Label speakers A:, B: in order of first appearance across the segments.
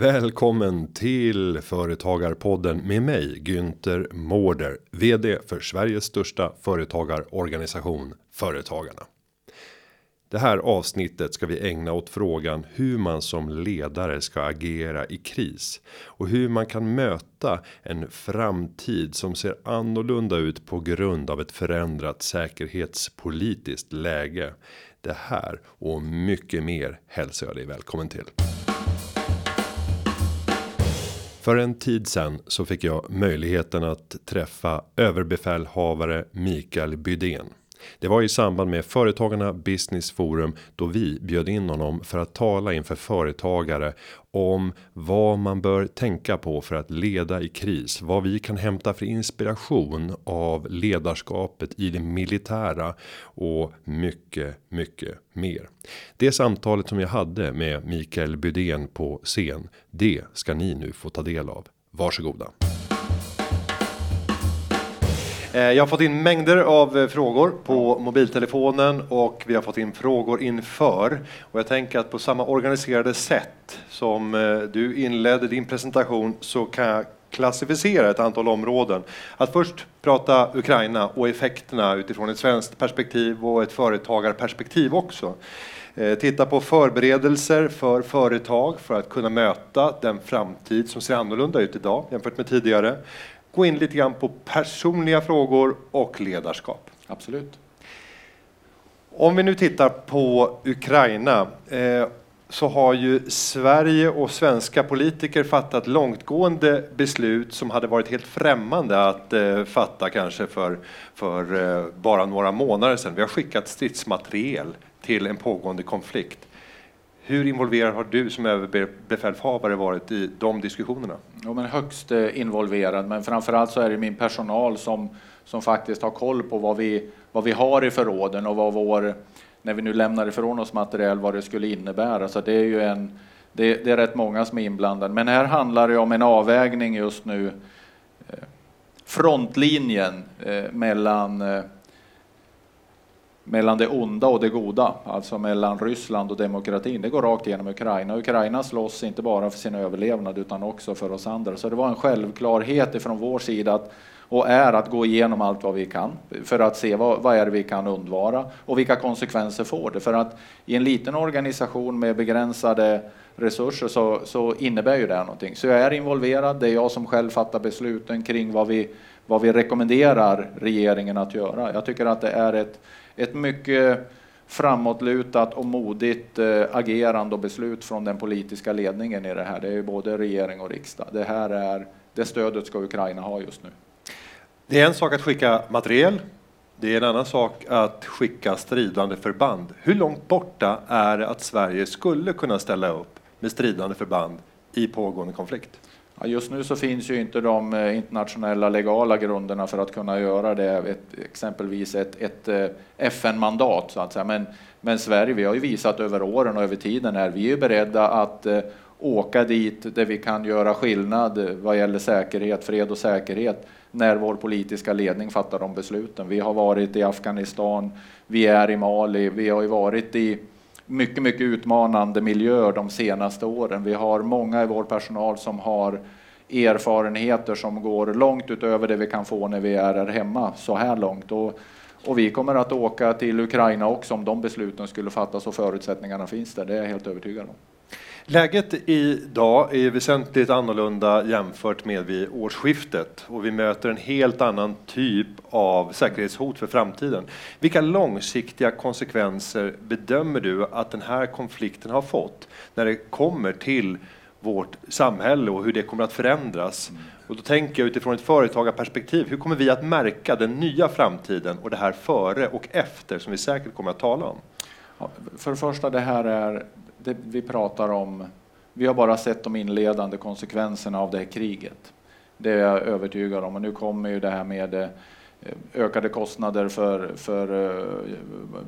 A: Välkommen till Företagarpodden med mig Günther Mårder, VD för Sveriges största företagarorganisation Företagarna. Det här avsnittet ska vi ägna åt frågan hur man som ledare ska agera i kris och hur man kan möta en framtid som ser annorlunda ut på grund av ett förändrat säkerhetspolitiskt läge. Det här och mycket mer hälsar jag dig välkommen till. För en tid sedan så fick jag möjligheten att träffa överbefälhavare Mikael Bydén. Det var i samband med Företagarna Business Forum då vi bjöd in honom för att tala inför företagare om vad man bör tänka på för att leda i kris, vad vi kan hämta för inspiration av ledarskapet i det militära och mycket, mycket mer. Det samtalet som jag hade med Mikael Bydén på scen, det ska ni nu få ta del av. Varsågoda. Eh, jag har fått in mängder av eh, frågor på mobiltelefonen och vi har fått in frågor inför. Och jag tänker att på samma organiserade sätt som eh, du inledde din presentation så kan jag klassificera ett antal områden. Att först prata Ukraina och effekterna utifrån ett svenskt perspektiv och ett företagarperspektiv också. Titta på förberedelser för företag för att kunna möta den framtid som ser annorlunda ut idag jämfört med tidigare gå in lite grann på personliga frågor och ledarskap.
B: Absolut.
A: Om vi nu tittar på Ukraina eh, så har ju Sverige och svenska politiker fattat långtgående beslut som hade varit helt främmande att eh, fatta kanske för, för eh, bara några månader sedan. Vi har skickat stridsmateriel till en pågående konflikt. Hur involverad har du som överbefälhavare varit i de diskussionerna?
B: Ja, men högst eh, involverad, men framförallt så är det min personal som, som faktiskt har koll på vad vi, vad vi har i förråden och vad vår, när vi nu lämnar ifrån oss material, vad det skulle innebära. Så det är ju en, det, det är rätt många som är inblandade. Men här handlar det om en avvägning just nu, eh, frontlinjen eh, mellan mellan det onda och det goda, alltså mellan Ryssland och demokratin. Det går rakt igenom Ukraina. Ukraina slåss inte bara för sin överlevnad utan också för oss andra. Så det var en självklarhet från vår sida att, och är att gå igenom allt vad vi kan för att se vad, vad är det vi kan undvara och vilka konsekvenser får det. För att i en liten organisation med begränsade resurser så, så innebär ju det här någonting. Så jag är involverad, det är jag som själv fattar besluten kring vad vi, vad vi rekommenderar regeringen att göra. Jag tycker att det är ett ett mycket framåtlutat och modigt eh, agerande och beslut från den politiska ledningen i det här. Det är ju både regering och riksdag. Det här är det stödet ska Ukraina ha just nu.
A: Det är en sak att skicka materiel. Det är en annan sak att skicka stridande förband. Hur långt borta är det att Sverige skulle kunna ställa upp med stridande förband i pågående konflikt?
B: Ja, just nu så finns ju inte de eh, internationella legala grunderna för att kunna göra det, ett, exempelvis ett, ett eh, FN-mandat så att säga. Men, men Sverige, vi har ju visat över åren och över tiden här, vi är beredda att eh, åka dit där vi kan göra skillnad vad gäller säkerhet, fred och säkerhet när vår politiska ledning fattar de besluten. Vi har varit i Afghanistan, vi är i Mali, vi har ju varit i mycket, mycket utmanande miljöer de senaste åren. Vi har många i vår personal som har erfarenheter som går långt utöver det vi kan få när vi är här hemma så här långt. Och, och vi kommer att åka till Ukraina också om de besluten skulle fattas och förutsättningarna finns där, det är jag helt övertygad om.
A: Läget idag är väsentligt annorlunda jämfört med vid årsskiftet och vi möter en helt annan typ av säkerhetshot för framtiden. Vilka långsiktiga konsekvenser bedömer du att den här konflikten har fått när det kommer till vårt samhälle och hur det kommer att förändras? Mm. Och då tänker jag utifrån ett företagarperspektiv, hur kommer vi att märka den nya framtiden och det här före och efter som vi säkert kommer att tala om?
B: för det första, det här är det vi pratar om, vi har bara sett de inledande konsekvenserna av det här kriget. Det är jag övertygad om. Och nu kommer ju det här med eh, ökade kostnader för, för eh,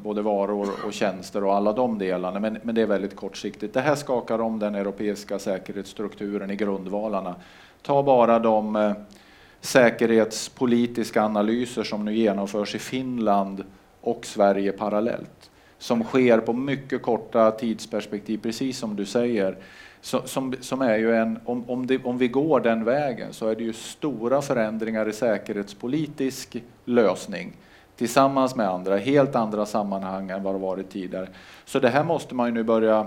B: både varor och tjänster och alla de delarna. Men, men det är väldigt kortsiktigt. Det här skakar om den europeiska säkerhetsstrukturen i grundvalarna. Ta bara de eh, säkerhetspolitiska analyser som nu genomförs i Finland och Sverige parallellt som sker på mycket korta tidsperspektiv, precis som du säger. Som, som är ju en, om, om, det, om vi går den vägen så är det ju stora förändringar i säkerhetspolitisk lösning tillsammans med andra, helt andra sammanhang än vad det varit tidigare. Så det här måste man ju nu börja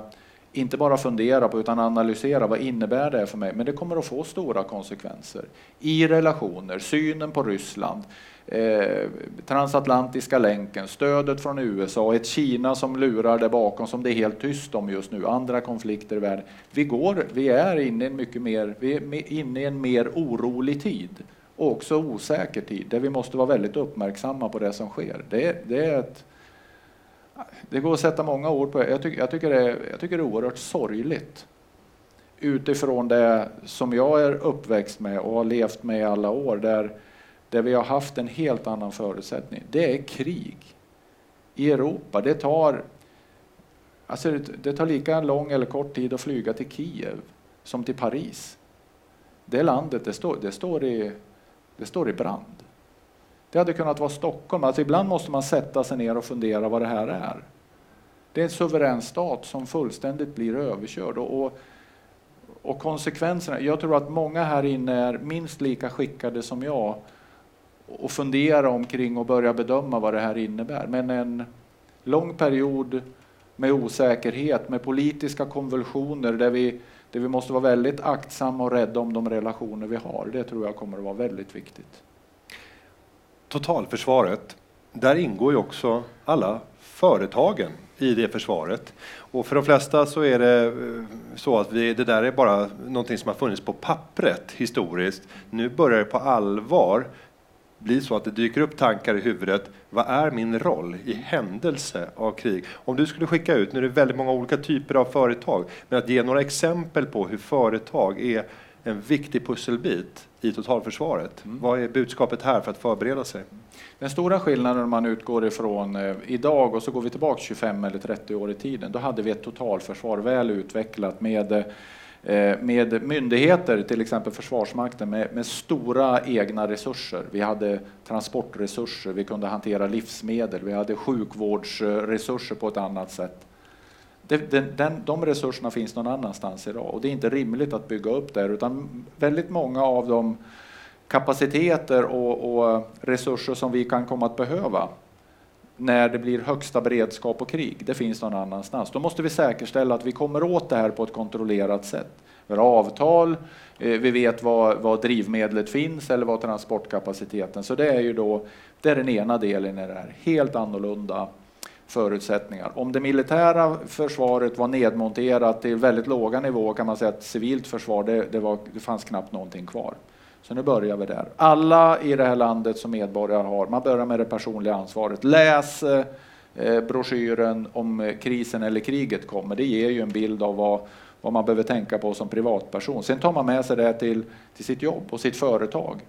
B: inte bara fundera på utan analysera vad innebär det för mig? Men det kommer att få stora konsekvenser i relationer, synen på Ryssland, eh, transatlantiska länken, stödet från USA, ett Kina som lurar där bakom som det är helt tyst om just nu, andra konflikter i världen. Vi, går, vi är inne i en mycket mer, vi är inne i en mer orolig tid och också osäker tid där vi måste vara väldigt uppmärksamma på det som sker. Det, det är ett det går att sätta många ord på det. Jag tycker, jag tycker, det, är, jag tycker det är oerhört sorgligt utifrån det som jag är uppväxt med och har levt med i alla år där, där vi har haft en helt annan förutsättning. Det är krig i Europa. Det tar, alltså det, det tar lika lång eller kort tid att flyga till Kiev som till Paris. Det landet det står, det står, i, det står i brand. Det hade kunnat vara Stockholm. Alltså ibland måste man sätta sig ner och fundera vad det här är. Det är en suverän stat som fullständigt blir överkörd. Och, och, och konsekvenserna, jag tror att många här inne är minst lika skickade som jag och fundera omkring och börja bedöma vad det här innebär. Men en lång period med osäkerhet, med politiska konvulsioner där vi, där vi måste vara väldigt aktsamma och rädda om de relationer vi har. Det tror jag kommer att vara väldigt viktigt
A: totalförsvaret, där ingår ju också alla företagen i det försvaret. Och för de flesta så är det eh, så att vi, det där är bara någonting som har funnits på pappret historiskt. Nu börjar det på allvar bli så att det dyker upp tankar i huvudet. Vad är min roll i händelse av krig? Om du skulle skicka ut, nu är det väldigt många olika typer av företag, men att ge några exempel på hur företag är en viktig pusselbit i totalförsvaret. Mm. Vad är budskapet här för att förbereda sig?
B: Den stora skillnaden om man utgår ifrån eh, idag och så går vi tillbaka 25 eller 30 år i tiden. Då hade vi ett totalförsvar väl utvecklat med eh, med myndigheter, till exempel Försvarsmakten, med, med, stora egna resurser. Vi hade transportresurser, vi kunde hantera livsmedel, vi hade sjukvårdsresurser på ett annat sätt. Det, den, den, de resurserna finns någon annanstans idag och det är inte rimligt att bygga upp där utan väldigt många av de kapaciteter och, och resurser som vi kan komma att behöva när det blir högsta beredskap och krig, det finns någon annanstans. Då måste vi säkerställa att vi kommer åt det här på ett kontrollerat sätt. Vi har avtal, eh, vi vet var, var drivmedlet finns eller var transportkapaciteten. Så det är ju då det är den ena delen i det här. Helt annorlunda förutsättningar. Om det militära försvaret var nedmonterat till väldigt låga nivåer kan man säga att civilt försvar, det, det, var, det fanns knappt någonting kvar. Så nu börjar vi där. Alla i det här landet som medborgare har, man börjar med det personliga ansvaret. Läs eh, broschyren om krisen eller kriget kommer. Det ger ju en bild av vad, vad man behöver tänka på som privatperson. Sen tar man med sig det till, till sitt jobb och sitt företag.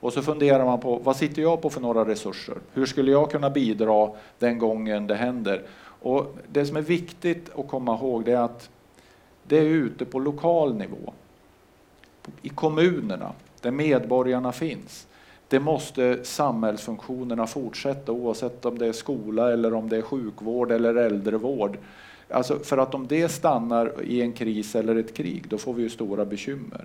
B: Och så funderar man på vad sitter jag på för några resurser? Hur skulle jag kunna bidra den gången det händer? Och det som är viktigt att komma ihåg det är att det är ute på lokal nivå. I kommunerna, där medborgarna finns. Det måste samhällsfunktionerna fortsätta oavsett om det är skola eller om det är sjukvård eller äldrevård. Alltså för att om det stannar i en kris eller ett krig, då får vi ju stora bekymmer.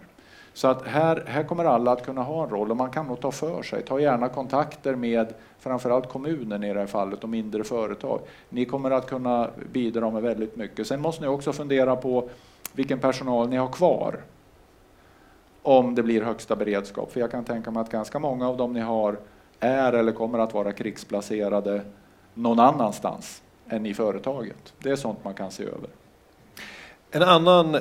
B: Så att här, här kommer alla att kunna ha en roll och man kan nog ta för sig. Ta gärna kontakter med framförallt kommunen i det här fallet och mindre företag. Ni kommer att kunna bidra med väldigt mycket. Sen måste ni också fundera på vilken personal ni har kvar om det blir högsta beredskap. För jag kan tänka mig att ganska många av dem ni har är eller kommer att vara krigsplacerade någon annanstans än i företaget. Det är sånt man kan se över.
A: En annan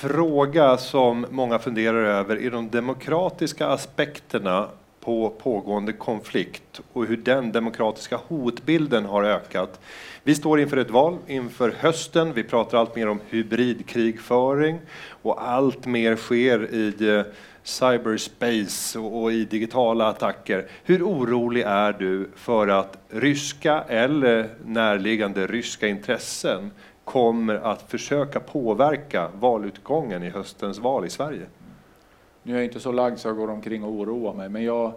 A: fråga som många funderar över är de demokratiska aspekterna på pågående konflikt och hur den demokratiska hotbilden har ökat. Vi står inför ett val inför hösten. Vi pratar allt mer om hybridkrigföring och allt mer sker i eh, cyberspace och i digitala attacker. Hur orolig är du för att ryska eller närliggande ryska intressen kommer att försöka påverka valutgången i höstens val i Sverige?
B: Nu är jag inte så lagd så jag går omkring och oroar mig, men jag,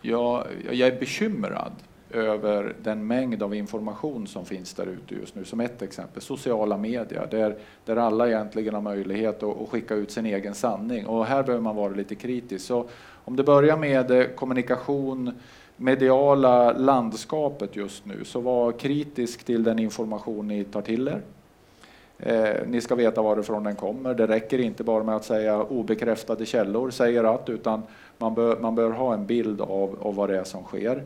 B: jag, jag är bekymrad över den mängd av information som finns där ute just nu. Som ett exempel, sociala medier, där, där alla egentligen har möjlighet att, att skicka ut sin egen sanning. Och här behöver man vara lite kritisk. Så om det börjar med eh, kommunikation, mediala landskapet just nu, så var kritisk till den information ni tar till er. Eh, ni ska veta varifrån den kommer. Det räcker inte bara med att säga obekräftade källor säger att, utan man bör, man bör ha en bild av, av vad det är som sker.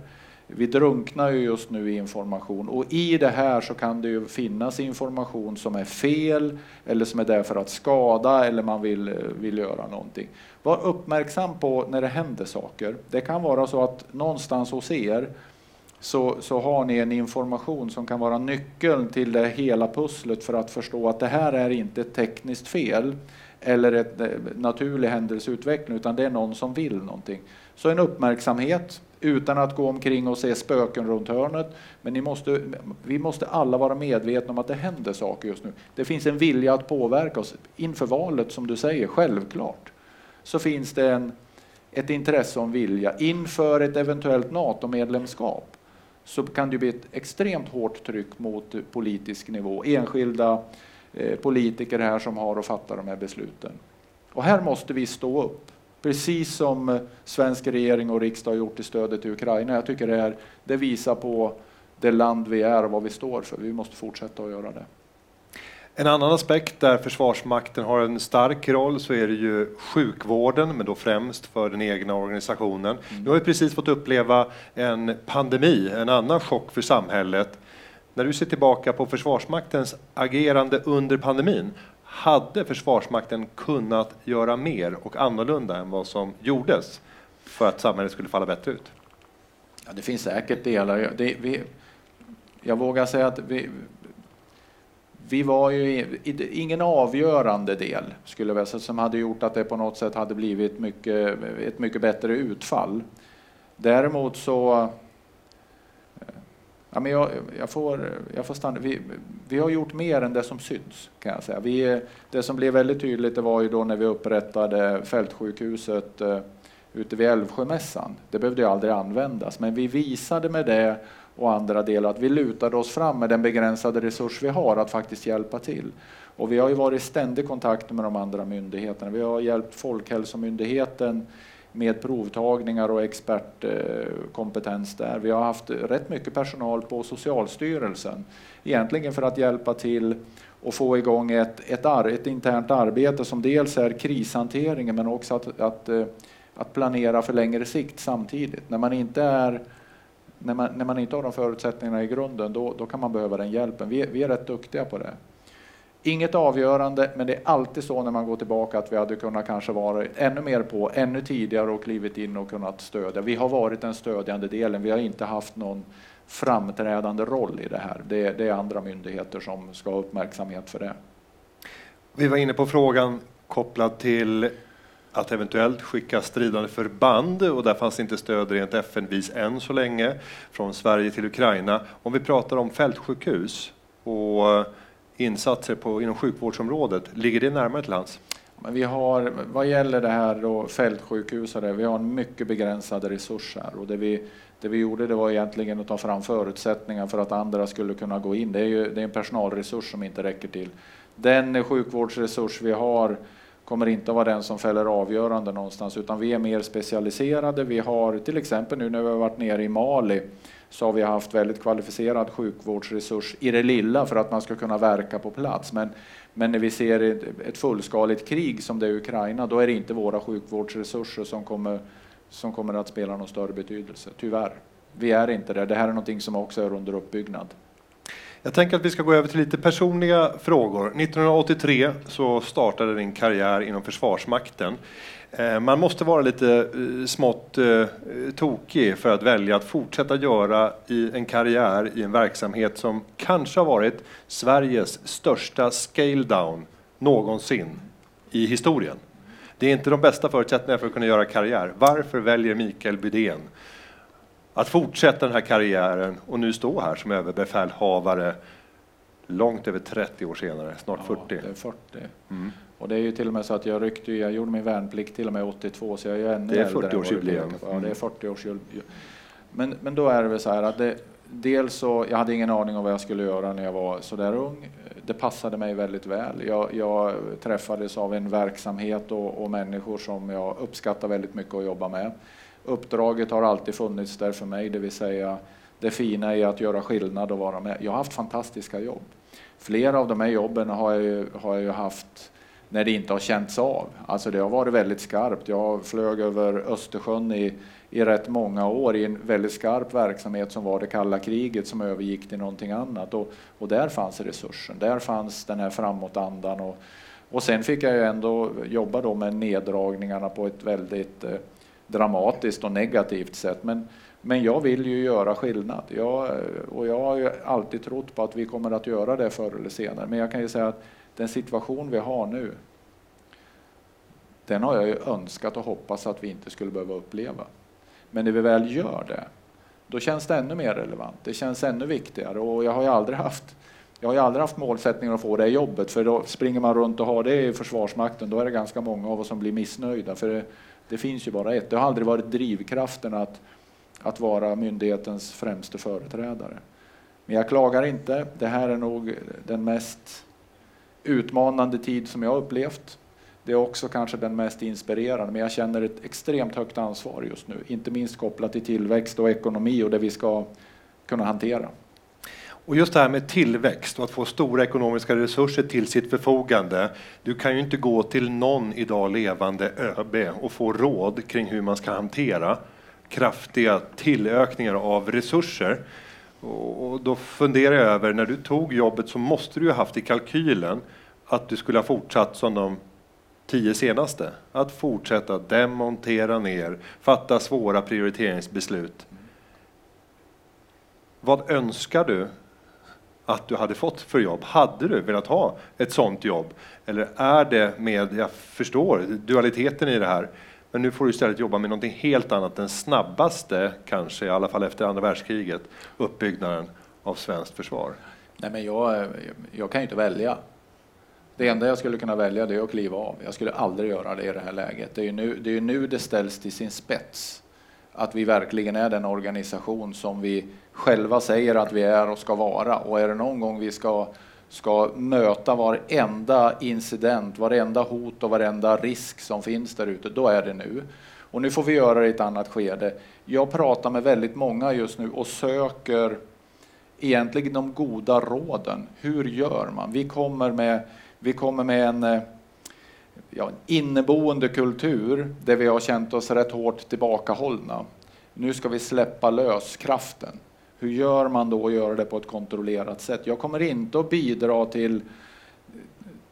B: Vi drunknar ju just nu i information och i det här så kan det ju finnas information som är fel eller som är där för att skada eller man vill, vill göra någonting. Var uppmärksam på när det händer saker. Det kan vara så att någonstans hos er så, så har ni en information som kan vara nyckeln till det hela pusslet för att förstå att det här är inte ett tekniskt fel eller ett eh, naturlig händelseutveckling utan det är någon som vill någonting. Så en uppmärksamhet utan att gå omkring och se spöken runt hörnet. Men ni måste, vi måste alla vara medvetna om att det händer saker just nu. Det finns en vilja att påverka oss. Inför valet, som du säger, självklart, så finns det en, ett intresse och en vilja. Inför ett eventuellt NATO-medlemskap så kan det bli ett extremt hårt tryck mot politisk nivå. Enskilda eh, politiker här som har att fatta de här besluten. Och här måste vi stå upp. Precis som eh, svensk regering och riksdag har gjort i stödet till Ukraina. Jag tycker det, är, det visar på det land vi är och vad vi står för. Vi måste fortsätta att göra det.
A: En annan aspekt där Försvarsmakten har en stark roll så är det ju sjukvården, men då främst för den egna organisationen. Mm. Nu har vi precis fått uppleva en pandemi, en annan chock för samhället. När du ser tillbaka på Försvarsmaktens agerande under pandemin, hade Försvarsmakten kunnat göra mer och annorlunda än vad som gjordes för att samhället skulle falla bättre ut?
B: Ja, det finns säkert delar. Det, vi, jag vågar säga att vi, vi var ju i, ingen avgörande del skulle jag säga, som hade gjort att det på något sätt hade blivit mycket, ett mycket bättre utfall. Däremot så Ja, men jag, jag, får, jag får stanna. Vi, vi har gjort mer än det som syns, kan jag säga. Vi, det som blev väldigt tydligt det var ju då när vi upprättade fältsjukhuset eh, ute vid Älvsjömässan. Det behövde ju aldrig användas, men vi visade med det och andra delar att vi lutade oss fram med den begränsade resurs vi har att faktiskt hjälpa till. Och vi har ju varit i ständig kontakt med de andra myndigheterna. Vi har hjälpt Folkhälsomyndigheten med provtagningar och expertkompetens där. Vi har haft rätt mycket personal på Socialstyrelsen, egentligen för att hjälpa till och få igång ett, ett, ar, ett internt arbete som dels är krishanteringen men också att, att, eh, att planera för längre sikt samtidigt. När man inte, är, när man, när man inte har de förutsättningarna i grunden, då, då kan man behöva den hjälpen. Vi, vi är rätt duktiga på det. Inget avgörande, men det är alltid så när man går tillbaka att vi hade kunnat kanske vara ännu mer på, ännu tidigare och klivit in och kunnat stödja. Vi har varit den stödjande delen, vi har inte haft någon framträdande roll i det här. Det, det är andra myndigheter som ska ha uppmärksamhet för det.
A: Vi var inne på frågan kopplad till att eventuellt skicka stridande förband och där fanns inte stöd rent FN-vis än så länge från Sverige till Ukraina. Om vi pratar om fältsjukhus och insatser på, inom sjukvårdsområdet, ligger det närmare till hands?
B: Men vi har, vad gäller det här då, fältsjukhus, och det, vi har en mycket begränsade resurs här. Och det, vi, det vi gjorde det var egentligen att ta fram förutsättningar för att andra skulle kunna gå in. Det är ju det är en personalresurs som inte räcker till. Den sjukvårdsresurs vi har kommer inte att vara den som fäller avgörande någonstans, utan vi är mer specialiserade. Vi har till exempel nu när vi har varit nere i Mali så har vi haft väldigt kvalificerad sjukvårdsresurs i det lilla för att man ska kunna verka på plats. Men, men när vi ser ett, fullskaligt krig som det är i Ukraina, då är det inte våra sjukvårdsresurser som kommer, som kommer att spela någon större betydelse, tyvärr. Vi är inte det. Det här är någonting som också är under uppbyggnad.
A: Jag tänker att vi ska gå över till lite personliga frågor. 1983 så startade din karriär inom Försvarsmakten. Eh, man måste vara lite eh, smått eh, tokig för att välja att fortsätta göra i en karriär i en verksamhet som kanske har varit Sveriges största scale down någonsin i historien. Det är inte de bästa förutsättningarna för att kunna göra karriär. Varför väljer Mikael Bydén att fortsätta den här karriären och nu stå här som överbefälhavare långt över 30 år senare, snart 40? Ja,
B: det är 40. Mm. Och det är ju till och med så att jag ryckte, jag gjorde min värnplikt till och med 82 så jag är ju ännu
A: Det är 40-årsjubileum.
B: Ja, det är 40 års Men, men då är det väl så här att det, dels så, jag hade ingen aning om vad jag skulle göra när jag var så där ung. Det passade mig väldigt väl. Jag, jag träffades av en verksamhet och, och, människor som jag uppskattar väldigt mycket att jobba med. Uppdraget har alltid funnits där för mig, det vill säga det fina i att göra skillnad och vara med. Jag har haft fantastiska jobb. Flera av de här jobben har jag ju, har jag ju haft när det inte har känts av. Alltså det har varit väldigt skarpt. Jag flög över Östersjön i, i rätt många år i en väldigt skarp verksamhet som var det kalla kriget som övergick till någonting annat. Och, och där fanns resursen, där fanns den här framåtandan. Och, och sen fick jag ju ändå jobba då med neddragningarna på ett väldigt eh, dramatiskt och negativt sätt. Men, men jag vill ju göra skillnad. Jag, och jag har ju alltid trott på att vi kommer att göra det förr eller senare. Men jag kan ju säga att den situation vi har nu, den har jag ju önskat och hoppats att vi inte skulle behöva uppleva. Men när vi väl gör det, då känns det ännu mer relevant. Det känns ännu viktigare och jag har ju aldrig haft jag har ju aldrig haft målsättningen att få det jobbet, för då springer man runt och har det i Försvarsmakten, då är det ganska många av oss som blir missnöjda, för det, det finns ju bara ett. Det har aldrig varit drivkraften att, att vara myndighetens främste företrädare. Men jag klagar inte. Det här är nog den mest utmanande tid som jag upplevt. Det är också kanske den mest inspirerande, men jag känner ett extremt högt ansvar just nu, inte minst kopplat till tillväxt och ekonomi och det vi ska kunna hantera.
A: Och just det här med tillväxt och att få stora ekonomiska resurser till sitt förfogande. Du kan ju inte gå till någon idag levande ÖB och få råd kring hur man ska hantera kraftiga tillökningar av resurser. Och då funderar jag över, när du tog jobbet så måste du ju haft i kalkylen att du skulle ha fortsatt som de tio senaste. Att fortsätta demontera ner, fatta svåra prioriteringsbeslut. Vad önskar du att du hade fått för jobb? Hade du velat ha ett sånt jobb? Eller är det med, jag förstår dualiteten i det här, men nu får du istället jobba med någonting helt annat, den snabbaste, kanske i alla fall efter andra världskriget, uppbyggnaden av svenskt försvar?
B: Nej, men jag, jag kan ju inte välja. Det enda jag skulle kunna välja det är att kliva av. Jag skulle aldrig göra det i det här läget. Det är ju nu det, är nu det ställs till sin spets. Att vi verkligen är den organisation som vi själva säger att vi är och ska vara. Och är det någon gång vi ska, ska möta varenda incident, varenda hot och varenda risk som finns där ute, då är det nu. Och nu får vi göra det i ett annat skede. Jag pratar med väldigt många just nu och söker egentligen de goda råden. Hur gör man? Vi kommer med vi kommer med en eh, ja, inneboende kultur där vi har känt oss rätt hårt tillbakahållna. Nu ska vi släppa lös kraften. Hur gör man då och göra det på ett kontrollerat sätt? Jag kommer inte att bidra till,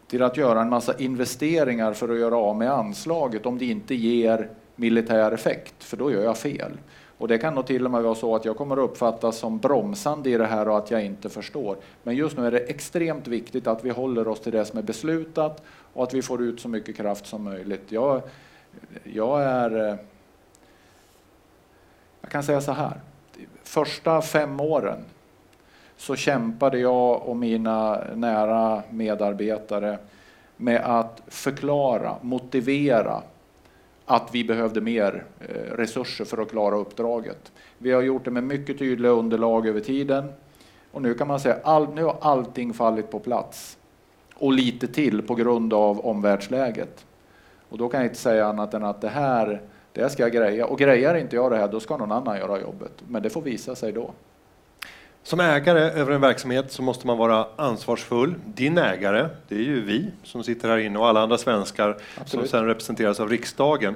B: till att göra en massa investeringar för att göra av med anslaget om det inte ger militär effekt, för då gör jag fel. Och det kan nog till och med vara så att jag kommer att uppfattas som bromsande i det här och att jag inte förstår. Men just nu är det extremt viktigt att vi håller oss till det som är beslutat och att vi får ut så mycket kraft som möjligt. Jag, jag är... Eh, jag kan säga så här. Första fem åren så kämpade jag och mina nära medarbetare med att förklara, motivera att vi behövde mer eh, resurser för att klara uppdraget. Vi har gjort det med mycket tydliga underlag över tiden och nu kan man säga att nu har allting fallit på plats och lite till på grund av omvärldsläget. Och då kan jag inte säga annat än att det här, det ska jag greja. Och grejar inte jag det här, då ska någon annan göra jobbet. Men det får visa sig då.
A: Som ägare över en verksamhet så måste man vara ansvarsfull. Din ägare, det är ju vi som sitter här inne och alla andra svenskar Absolut. som sedan representeras av riksdagen.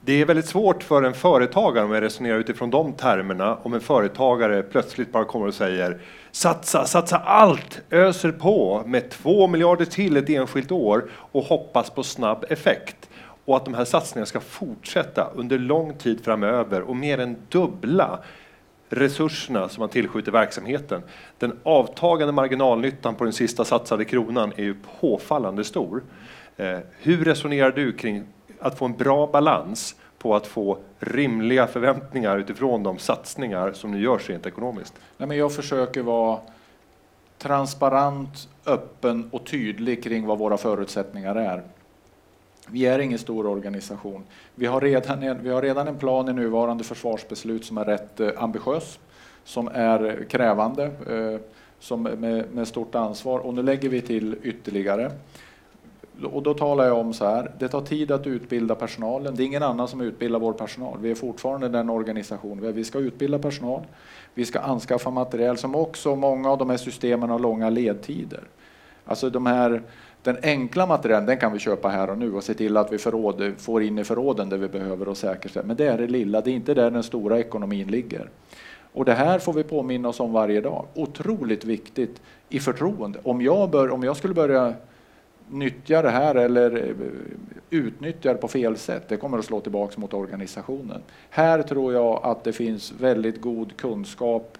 A: Det är väldigt svårt för en företagare, om jag resonerar utifrån de termerna, om en företagare plötsligt bara kommer och säger satsa, satsa allt, öser på med två miljarder till ett enskilt år och hoppas på snabb effekt. Och att de här satsningarna ska fortsätta under lång tid framöver och mer än dubbla resurserna som man tillskjuter verksamheten. Den avtagande marginalnyttan på den sista satsade kronan är ju påfallande stor. Eh, hur resonerar du kring att få en bra balans på att få rimliga förväntningar utifrån de satsningar som nu görs rent ekonomiskt?
B: Nej, men jag försöker vara transparent, öppen och tydlig kring vad våra förutsättningar är. Vi är ingen stor organisation. Vi har redan en, vi har redan en plan i nuvarande försvarsbeslut som är rätt eh, ambitiös, som är krävande, eh, som med, med stort ansvar och nu lägger vi till ytterligare. Och då talar jag om så här, det tar tid att utbilda personalen. Det är ingen annan som utbildar vår personal. Vi är fortfarande den organisation vi ska utbilda personal. Vi ska anskaffa material som också, många av de här systemen har långa ledtider. Alltså de här, den enkla materialen den kan vi köpa här och nu och se till att vi förråd, får in i förråden det vi behöver och säkerställa. Men det är det lilla, det är inte där den stora ekonomin ligger. Och det här får vi påminna oss om varje dag. Otroligt viktigt i förtroende. Om jag, bör, om jag skulle börja nyttja det här eller eh, utnyttja det på fel sätt, det kommer att slå tillbaka mot organisationen. Här tror jag att det finns väldigt god kunskap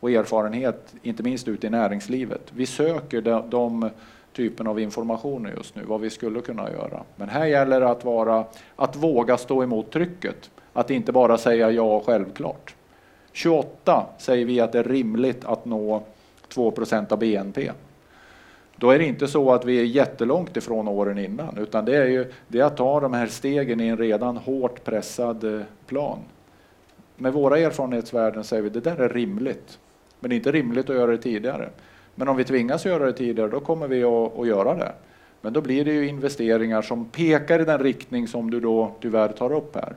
B: och erfarenhet, inte minst ute i näringslivet. Vi söker de, de typen av information just nu, vad vi skulle kunna göra. Men här gäller det att, vara, att våga stå emot trycket, att inte bara säga ja självklart. 28 säger vi att det är rimligt att nå 2% av BNP. Då är det inte så att vi är jättelångt ifrån åren innan, utan det är ju det är att ta de här stegen i en redan hårt pressad eh, plan. Med våra erfarenhetsvärden säger vi att det där är rimligt, men det är inte rimligt att göra det tidigare. Men om vi tvingas göra det tidigare, då kommer vi att, att göra det. Men då blir det ju investeringar som pekar i den riktning som du då tyvärr tar upp här.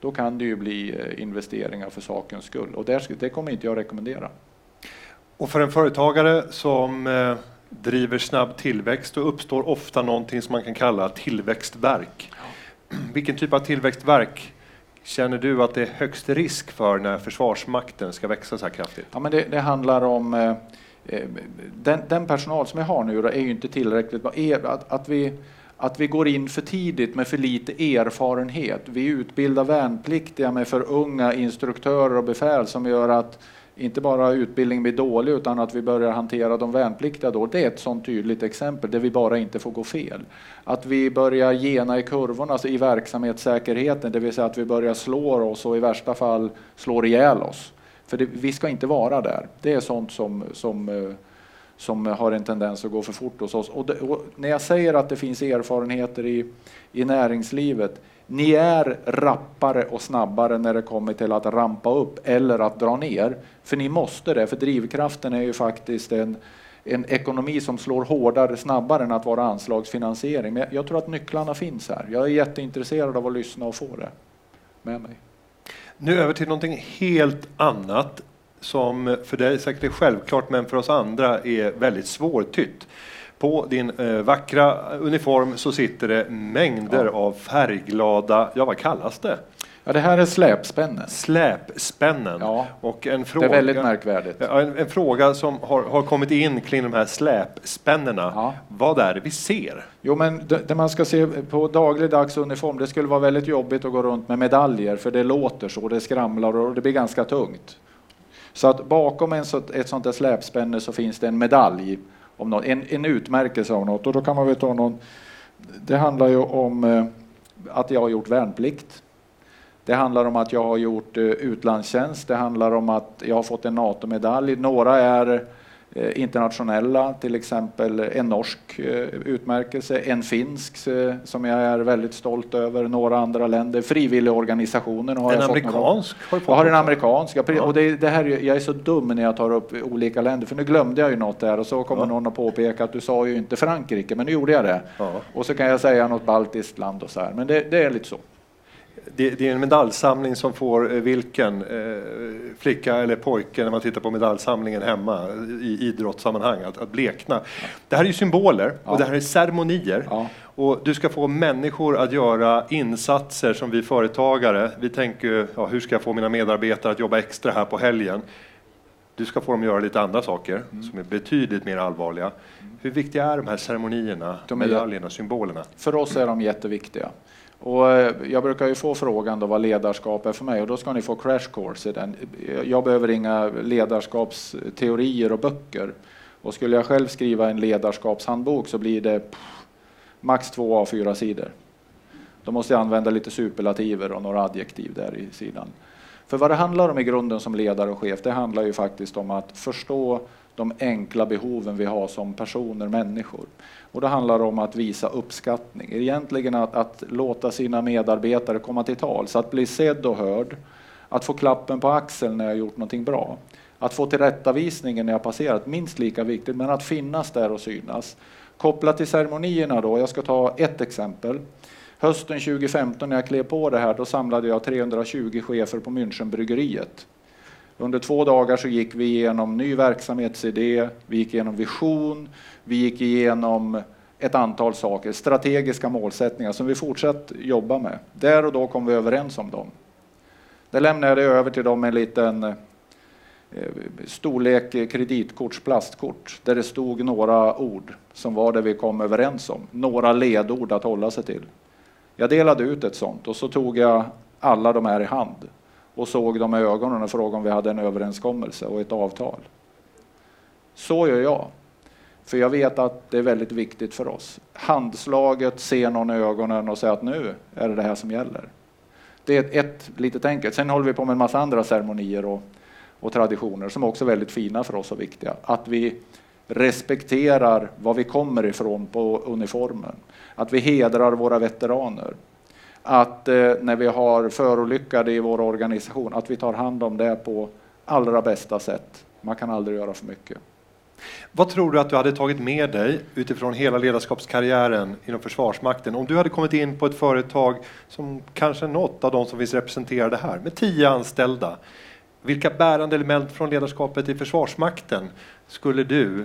B: Då kan det ju bli eh, investeringar för sakens skull och det kommer inte jag rekommendera.
A: Och för en företagare som eh, driver snabb tillväxt och uppstår ofta någonting som man kan kalla tillväxtverk. Vilken typ av tillväxtverk känner du att det är högst risk för när Försvarsmakten ska växa så här kraftigt?
B: Ja, men det, det handlar om eh Eh, den, den, personal som jag har nu är ju inte tillräckligt. Att, att, vi, att vi går in för tidigt med för lite erfarenhet. Vi utbildar värnpliktiga med för unga instruktörer och befäl som gör att inte bara utbildningen blir dålig utan att vi börjar hantera de värnpliktiga då. Det är ett sådant tydligt exempel där vi bara inte får gå fel. Att vi börjar gena i kurvorna alltså i verksamhetssäkerheten, det vill säga att vi börjar slå oss och i värsta fall slår ihjäl oss. För det, vi ska inte vara där. Det är sånt som, som, eh, som har en tendens att gå för fort hos oss. Och, det, och när jag säger att det finns erfarenheter i, i näringslivet ni är rappare och snabbare när det kommer till att rampa upp eller att dra ner. För ni måste det, för drivkraften är ju faktiskt en, en ekonomi som slår hårdare snabbare än att vara anslagsfinansiering. Men jag tror att nycklarna finns här. Jag är jätteintresserad av att lyssna och få det med mig.
A: Nu över till någonting helt annat som för dig säkert är självklart men för oss andra är väldigt svårtytt. På din eh, vackra uniform så sitter det mängder ja. av färgglada, ja vad kallas det?
B: Ja, det här är släpspännen.
A: Släpspännen.
B: Ja,
A: och en
B: fråga, det är väldigt märkvärdigt.
A: En, en fråga som har, har, kommit in kring de här släpspännena. Ja. Vad är det vi ser?
B: Jo, men det, det man ska se på dagligdags uniform, det skulle vara väldigt jobbigt att gå runt med medaljer, för det låter så, det skramlar och det blir ganska tungt. Så att bakom en så, ett sånt där släpspänne så finns det en medalj om något, en, en utmärkelse av något. Och då kan man väl ta någon, det handlar ju om eh, att jag har gjort värnplikt. Det handlar om att jag har gjort eh, utlandstjänst. Det handlar om att jag har fått en NATO-medalj. Några är Eh, internationella, till exempel en norsk eh, utmärkelse, en finsk som jag är väldigt stolt över, några andra länder, frivilligorganisationer
A: har en jag amerikansk?
B: Fått jag har en amerikansk, och det, det, här, jag är så dum när jag tar upp olika länder, för nu glömde jag ju något där och så kommer ja. någon att påpeka att du sa ju inte Frankrike, men nu gjorde jag det. Ja. Och så kan jag säga något baltiskt land och så här, men det, det är lite så
A: det, det, är en medaljsamling som får eh, vilken eh, flicka eller pojke när man tittar på medaljsamlingen hemma i idrottssammanhang att, att blekna. Det här är ju symboler ja. och det här är ceremonier. Ja. Och du ska få människor att göra insatser som vi företagare, vi tänker ja, hur ska jag få mina medarbetare att jobba extra här på helgen? Du ska få dem att göra lite andra saker mm. som är betydligt mer allvarliga. Mm. Hur viktiga är de här ceremonierna, de medaljerna, symbolerna?
B: För oss är de jätteviktiga. Och eh, jag brukar ju få frågan då vad ledarskap är för mig och då ska ni få crash course i den. Jag behöver inga ledarskapsteorier och böcker. Och skulle jag själv skriva en ledarskapshandbok så blir det pff, max två av fyra sidor. Då måste jag använda lite superlativer och några adjektiv där i sidan. För vad det handlar om i grunden som ledare och chef, det handlar ju faktiskt om att förstå de enkla behoven vi har som personer, människor. Och det handlar om att visa uppskattning, egentligen att, att låta sina medarbetare komma till tals, att bli sedd och hörd, att få klappen på axeln när jag gjort någonting bra. Att få tillrättavisningen när jag passerat, minst lika viktigt, men att finnas där och synas. Kopplat till ceremonierna då, jag ska ta ett exempel. Hösten 2015 när jag klev på det här, då samlade jag 320 chefer på Münchenbryggeriet. Under två dagar så gick vi igenom ny verksamhetsidé, vi gick igenom vision, vi gick igenom ett antal saker, strategiska målsättningar som vi fortsatt jobba med. Där och då kom vi överens om dem. Det lämnade jag över till dem en liten eh, storlek kreditkorts plastkort där det stod några ord som var det vi kom överens om. Några ledord att hålla sig till. Jag delade ut ett sånt och så tog jag alla de här i hand och såg dem i ögonen och frågade om vi hade en överenskommelse och ett avtal. Så gör jag. För jag vet att det är väldigt viktigt för oss. Handslaget, se någon i ögonen och säga att nu är det det här som gäller. Det är ett litet enkelt. Sen håller vi på med en massa andra ceremonier och, och traditioner som också är väldigt fina för oss och viktiga. Att vi respekterar var vi kommer ifrån på uniformen. Att vi hedrar våra veteraner. Att eh, när vi har förolyckade i vår organisation, att vi tar hand om det på allra bästa sätt. Man kan aldrig göra för mycket.
A: Vad tror du att du hade tagit med dig utifrån hela ledarskapskarriären inom Försvarsmakten om du hade kommit in på ett företag som kanske något av de som finns representerade här med tio anställda? Vilka bärande element från ledarskapet i Försvarsmakten skulle du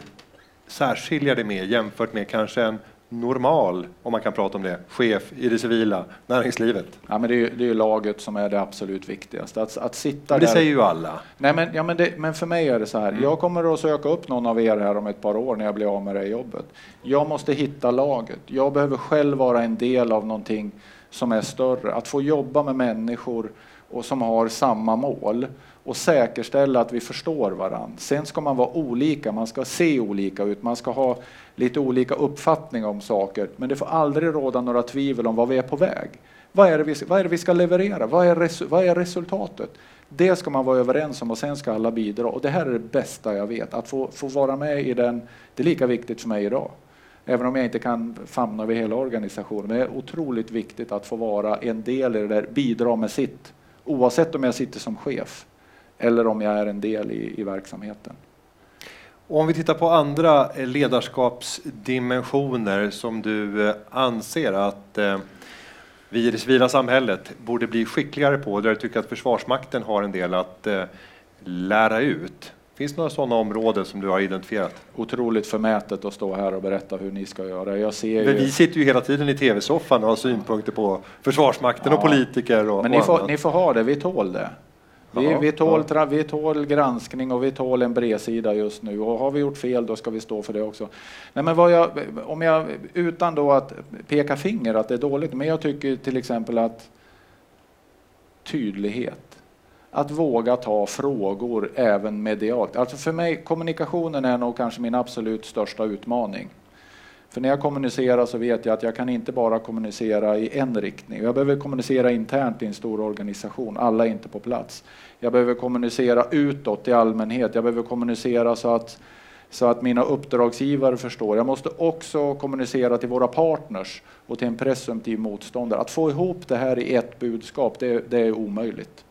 A: särskilja dig med jämfört med kanske en normal, om man kan prata om det, chef i det civila näringslivet?
B: Ja, men det, är, det är laget som är det absolut viktigaste. Att, att sitta
A: men det
B: där...
A: säger ju alla.
B: Nej, men, ja, men, det, men för mig är det så här.
A: Mm.
B: Jag kommer att söka upp någon av er här om ett par år när jag blir av med det jobbet. Jag måste hitta laget. Jag behöver själv vara en del av någonting som är större. Att få jobba med människor och som har samma mål och säkerställa att vi förstår varandra. Sen ska man vara olika, man ska se olika ut, man ska ha lite olika uppfattning om saker, men det får aldrig råda några tvivel om var vi är på väg. Vad är det vi, vad är det vi ska leverera? Vad är, res, vad är resultatet? Det ska man vara överens om och sen ska alla bidra. Och det här är det bästa jag vet, att få, få vara med i den. Det är lika viktigt för mig idag. Även om jag inte kan famna över hela organisationen. Men det är otroligt viktigt att få vara en del i det där, bidra med sitt. Oavsett om jag sitter som chef eller om jag är en del i, i verksamheten.
A: Om vi tittar på andra eh, ledarskapsdimensioner som du eh, anser att eh, vi i det civila samhället borde bli skickligare på, där du tycker att Försvarsmakten har en del att lära ut. Finns det några sådana områden som du har identifierat?
B: Otroligt förmätet att stå här och berätta hur ni ska göra. Jag ser
A: Men
B: ju...
A: vi sitter ju hela tiden i tv-soffan och har synpunkter på Försvarsmakten
B: Ja.
A: och politiker och,
B: Men ni får, ni får ha det, vi tål det. Vi, vi, tål,
A: ja.
B: vi tål granskning och vi tål en bredsida just nu. Och har vi gjort fel då ska vi stå för det också. Nej, men jag, om jag, utan då att peka finger att det är dåligt, men jag tycker till exempel att tydlighet. Att våga ta frågor även medialt. Alltså för mig, kommunikationen är nog kanske min absolut största utmaning. För när jag kommunicerar så vet jag att jag kan inte bara kommunicera i en riktning. Jag behöver kommunicera internt i en stor organisation. Alla är inte på plats. Jag behöver kommunicera utåt i allmänhet. Jag behöver kommunicera så att, så att mina uppdragsgivare förstår. Jag måste också kommunicera till våra partners och till en presumtiv motståndare. Att få ihop det här i ett budskap, det, det är omöjligt.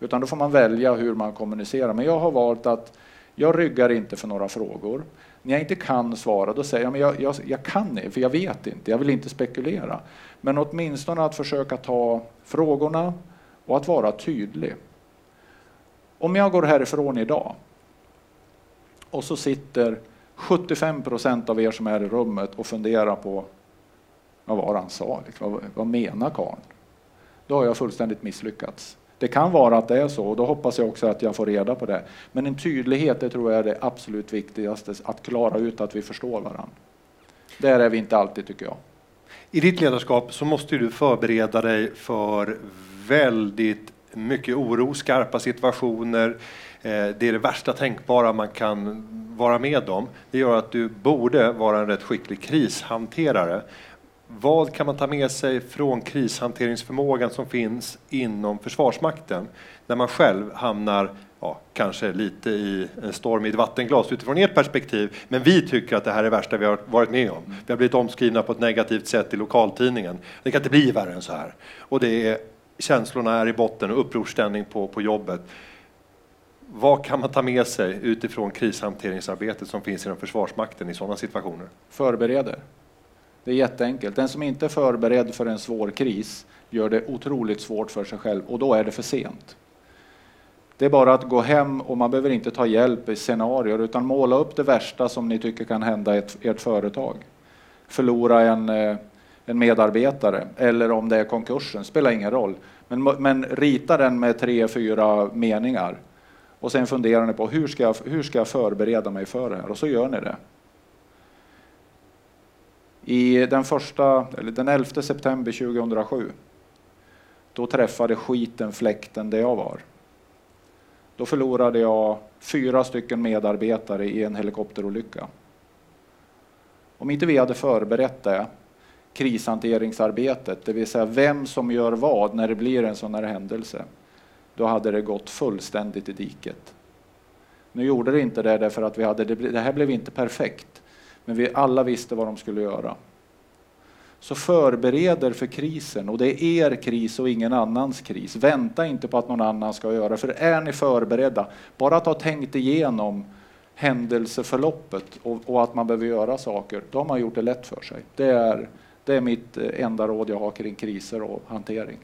B: Utan då får man välja hur man kommunicerar. Men jag har valt att jag ryggar inte för några frågor. När jag inte kan svara, då säger jag men jag, jag, jag kan inte, för jag vet inte, jag vill inte spekulera. Men åtminstone att försöka ta frågorna och att vara tydlig. Om jag går härifrån idag och så sitter 75 procent av er som är i rummet och funderar på vad var det han sa, liksom. vad, vad menar karln? Då har jag fullständigt misslyckats. Det kan vara att det är så och då hoppas jag också att jag får reda på det. Men en tydlighet, det tror jag är det absolut viktigaste, att klara ut att vi förstår varandra. Där är vi inte alltid tycker jag.
A: I ditt ledarskap så måste du förbereda dig för väldigt mycket oro, skarpa situationer. Eh, det är det värsta tänkbara man kan vara med om. Det gör att du borde vara en rätt skicklig krishanterare. Vad kan man ta med sig från krishanteringsförmågan som finns inom Försvarsmakten när man själv hamnar ja, kanske lite i en storm i ett vattenglas utifrån ert perspektiv. Men vi tycker att det här är det värsta vi har varit med om. Vi har blivit omskrivna på ett negativt sätt i lokaltidningen. Det kan inte bli värre än så här. Och det är, känslorna är i botten och upprorsstämning på, på jobbet. Vad kan man ta med sig utifrån krishanteringsarbetet som finns inom Försvarsmakten i sådana situationer?
B: Förbereder. Det är jätteenkelt. Den som inte är förberedd för en svår kris gör det otroligt svårt för sig själv och då är det för sent. Det är bara att gå hem och man behöver inte ta hjälp i scenarier utan måla upp det värsta som ni tycker kan hända ert, ert företag. Förlora en, eh, en medarbetare eller om det är konkursen, spelar ingen roll. Men, men rita den med tre, fyra meningar och sen funderar ni på hur ska, jag, hur ska jag förbereda mig för det här och så gör ni det. I den, första, eller den 11 september 2007 då träffade skiten fläkten där jag var. Då förlorade jag fyra stycken medarbetare i en helikopterolycka. Om inte vi hade förberett det, krishanteringsarbetet, det vill säga vem som gör vad när det blir en sån här händelse, då hade det gått fullständigt i diket. Nu gjorde det inte det därför att vi hade, det här blev inte perfekt, men vi alla visste vad de skulle göra. Så förbereder för krisen och det är er kris och ingen annans kris. Vänta inte på att någon annan ska göra, för är ni förberedda, bara att ha tänkt igenom händelseförloppet och, och att man behöver göra saker, då har man gjort det lätt för sig. Det är, det är mitt eh, enda råd jag har kring kriser och hantering.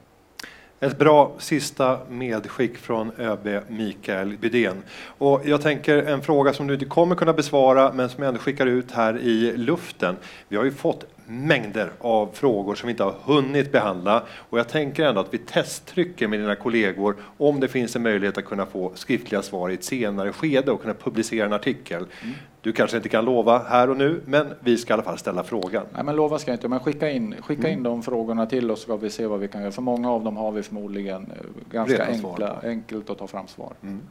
A: Ett bra sista medskick från ÖB Mikael Bydén. Och jag tänker en fråga som du inte kommer kunna besvara men som jag ändå skickar ut här i luften. Vi har ju fått mängder av frågor som vi inte har hunnit behandla och jag tänker ändå att vi testtrycker med dina kollegor om det finns en möjlighet att kunna få skriftliga svar i ett senare skede och kunna publicera en artikel. Mm. Du kanske inte kan lova här och nu, men vi ska i alla fall ställa frågan.
B: Nej, men lova ska jag inte, men skicka in, skicka mm. in de frågorna till oss så ska vi se vad vi kan göra. För många av dem har vi förmodligen eh, ganska enkla, enkelt att ta fram svar. Mm.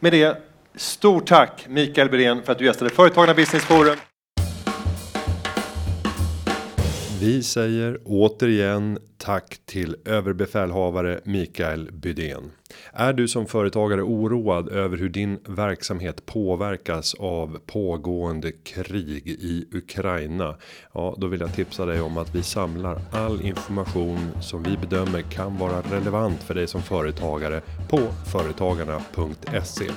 A: Med det, stort tack Mikael Berén för att du gästade Företagarna Business Forum. Vi säger återigen tack till överbefälhavare Mikael Bydén. Är du som företagare oroad över hur din verksamhet påverkas av pågående krig i Ukraina? Ja, då vill jag tipsa dig om att vi samlar all information som vi bedömer kan vara relevant för dig som företagare på företagarna.se.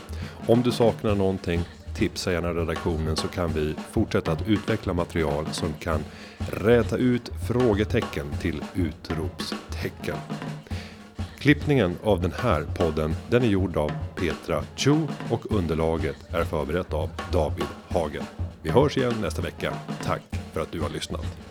A: Om du saknar någonting tipsa gärna redaktionen så kan vi fortsätta att utveckla material som kan räta ut frågetecken till utropstecken. Klippningen av den här podden den är gjord av Petra Chu och underlaget är förberett av David Hagen. Vi hörs igen nästa vecka. Tack för att du har lyssnat.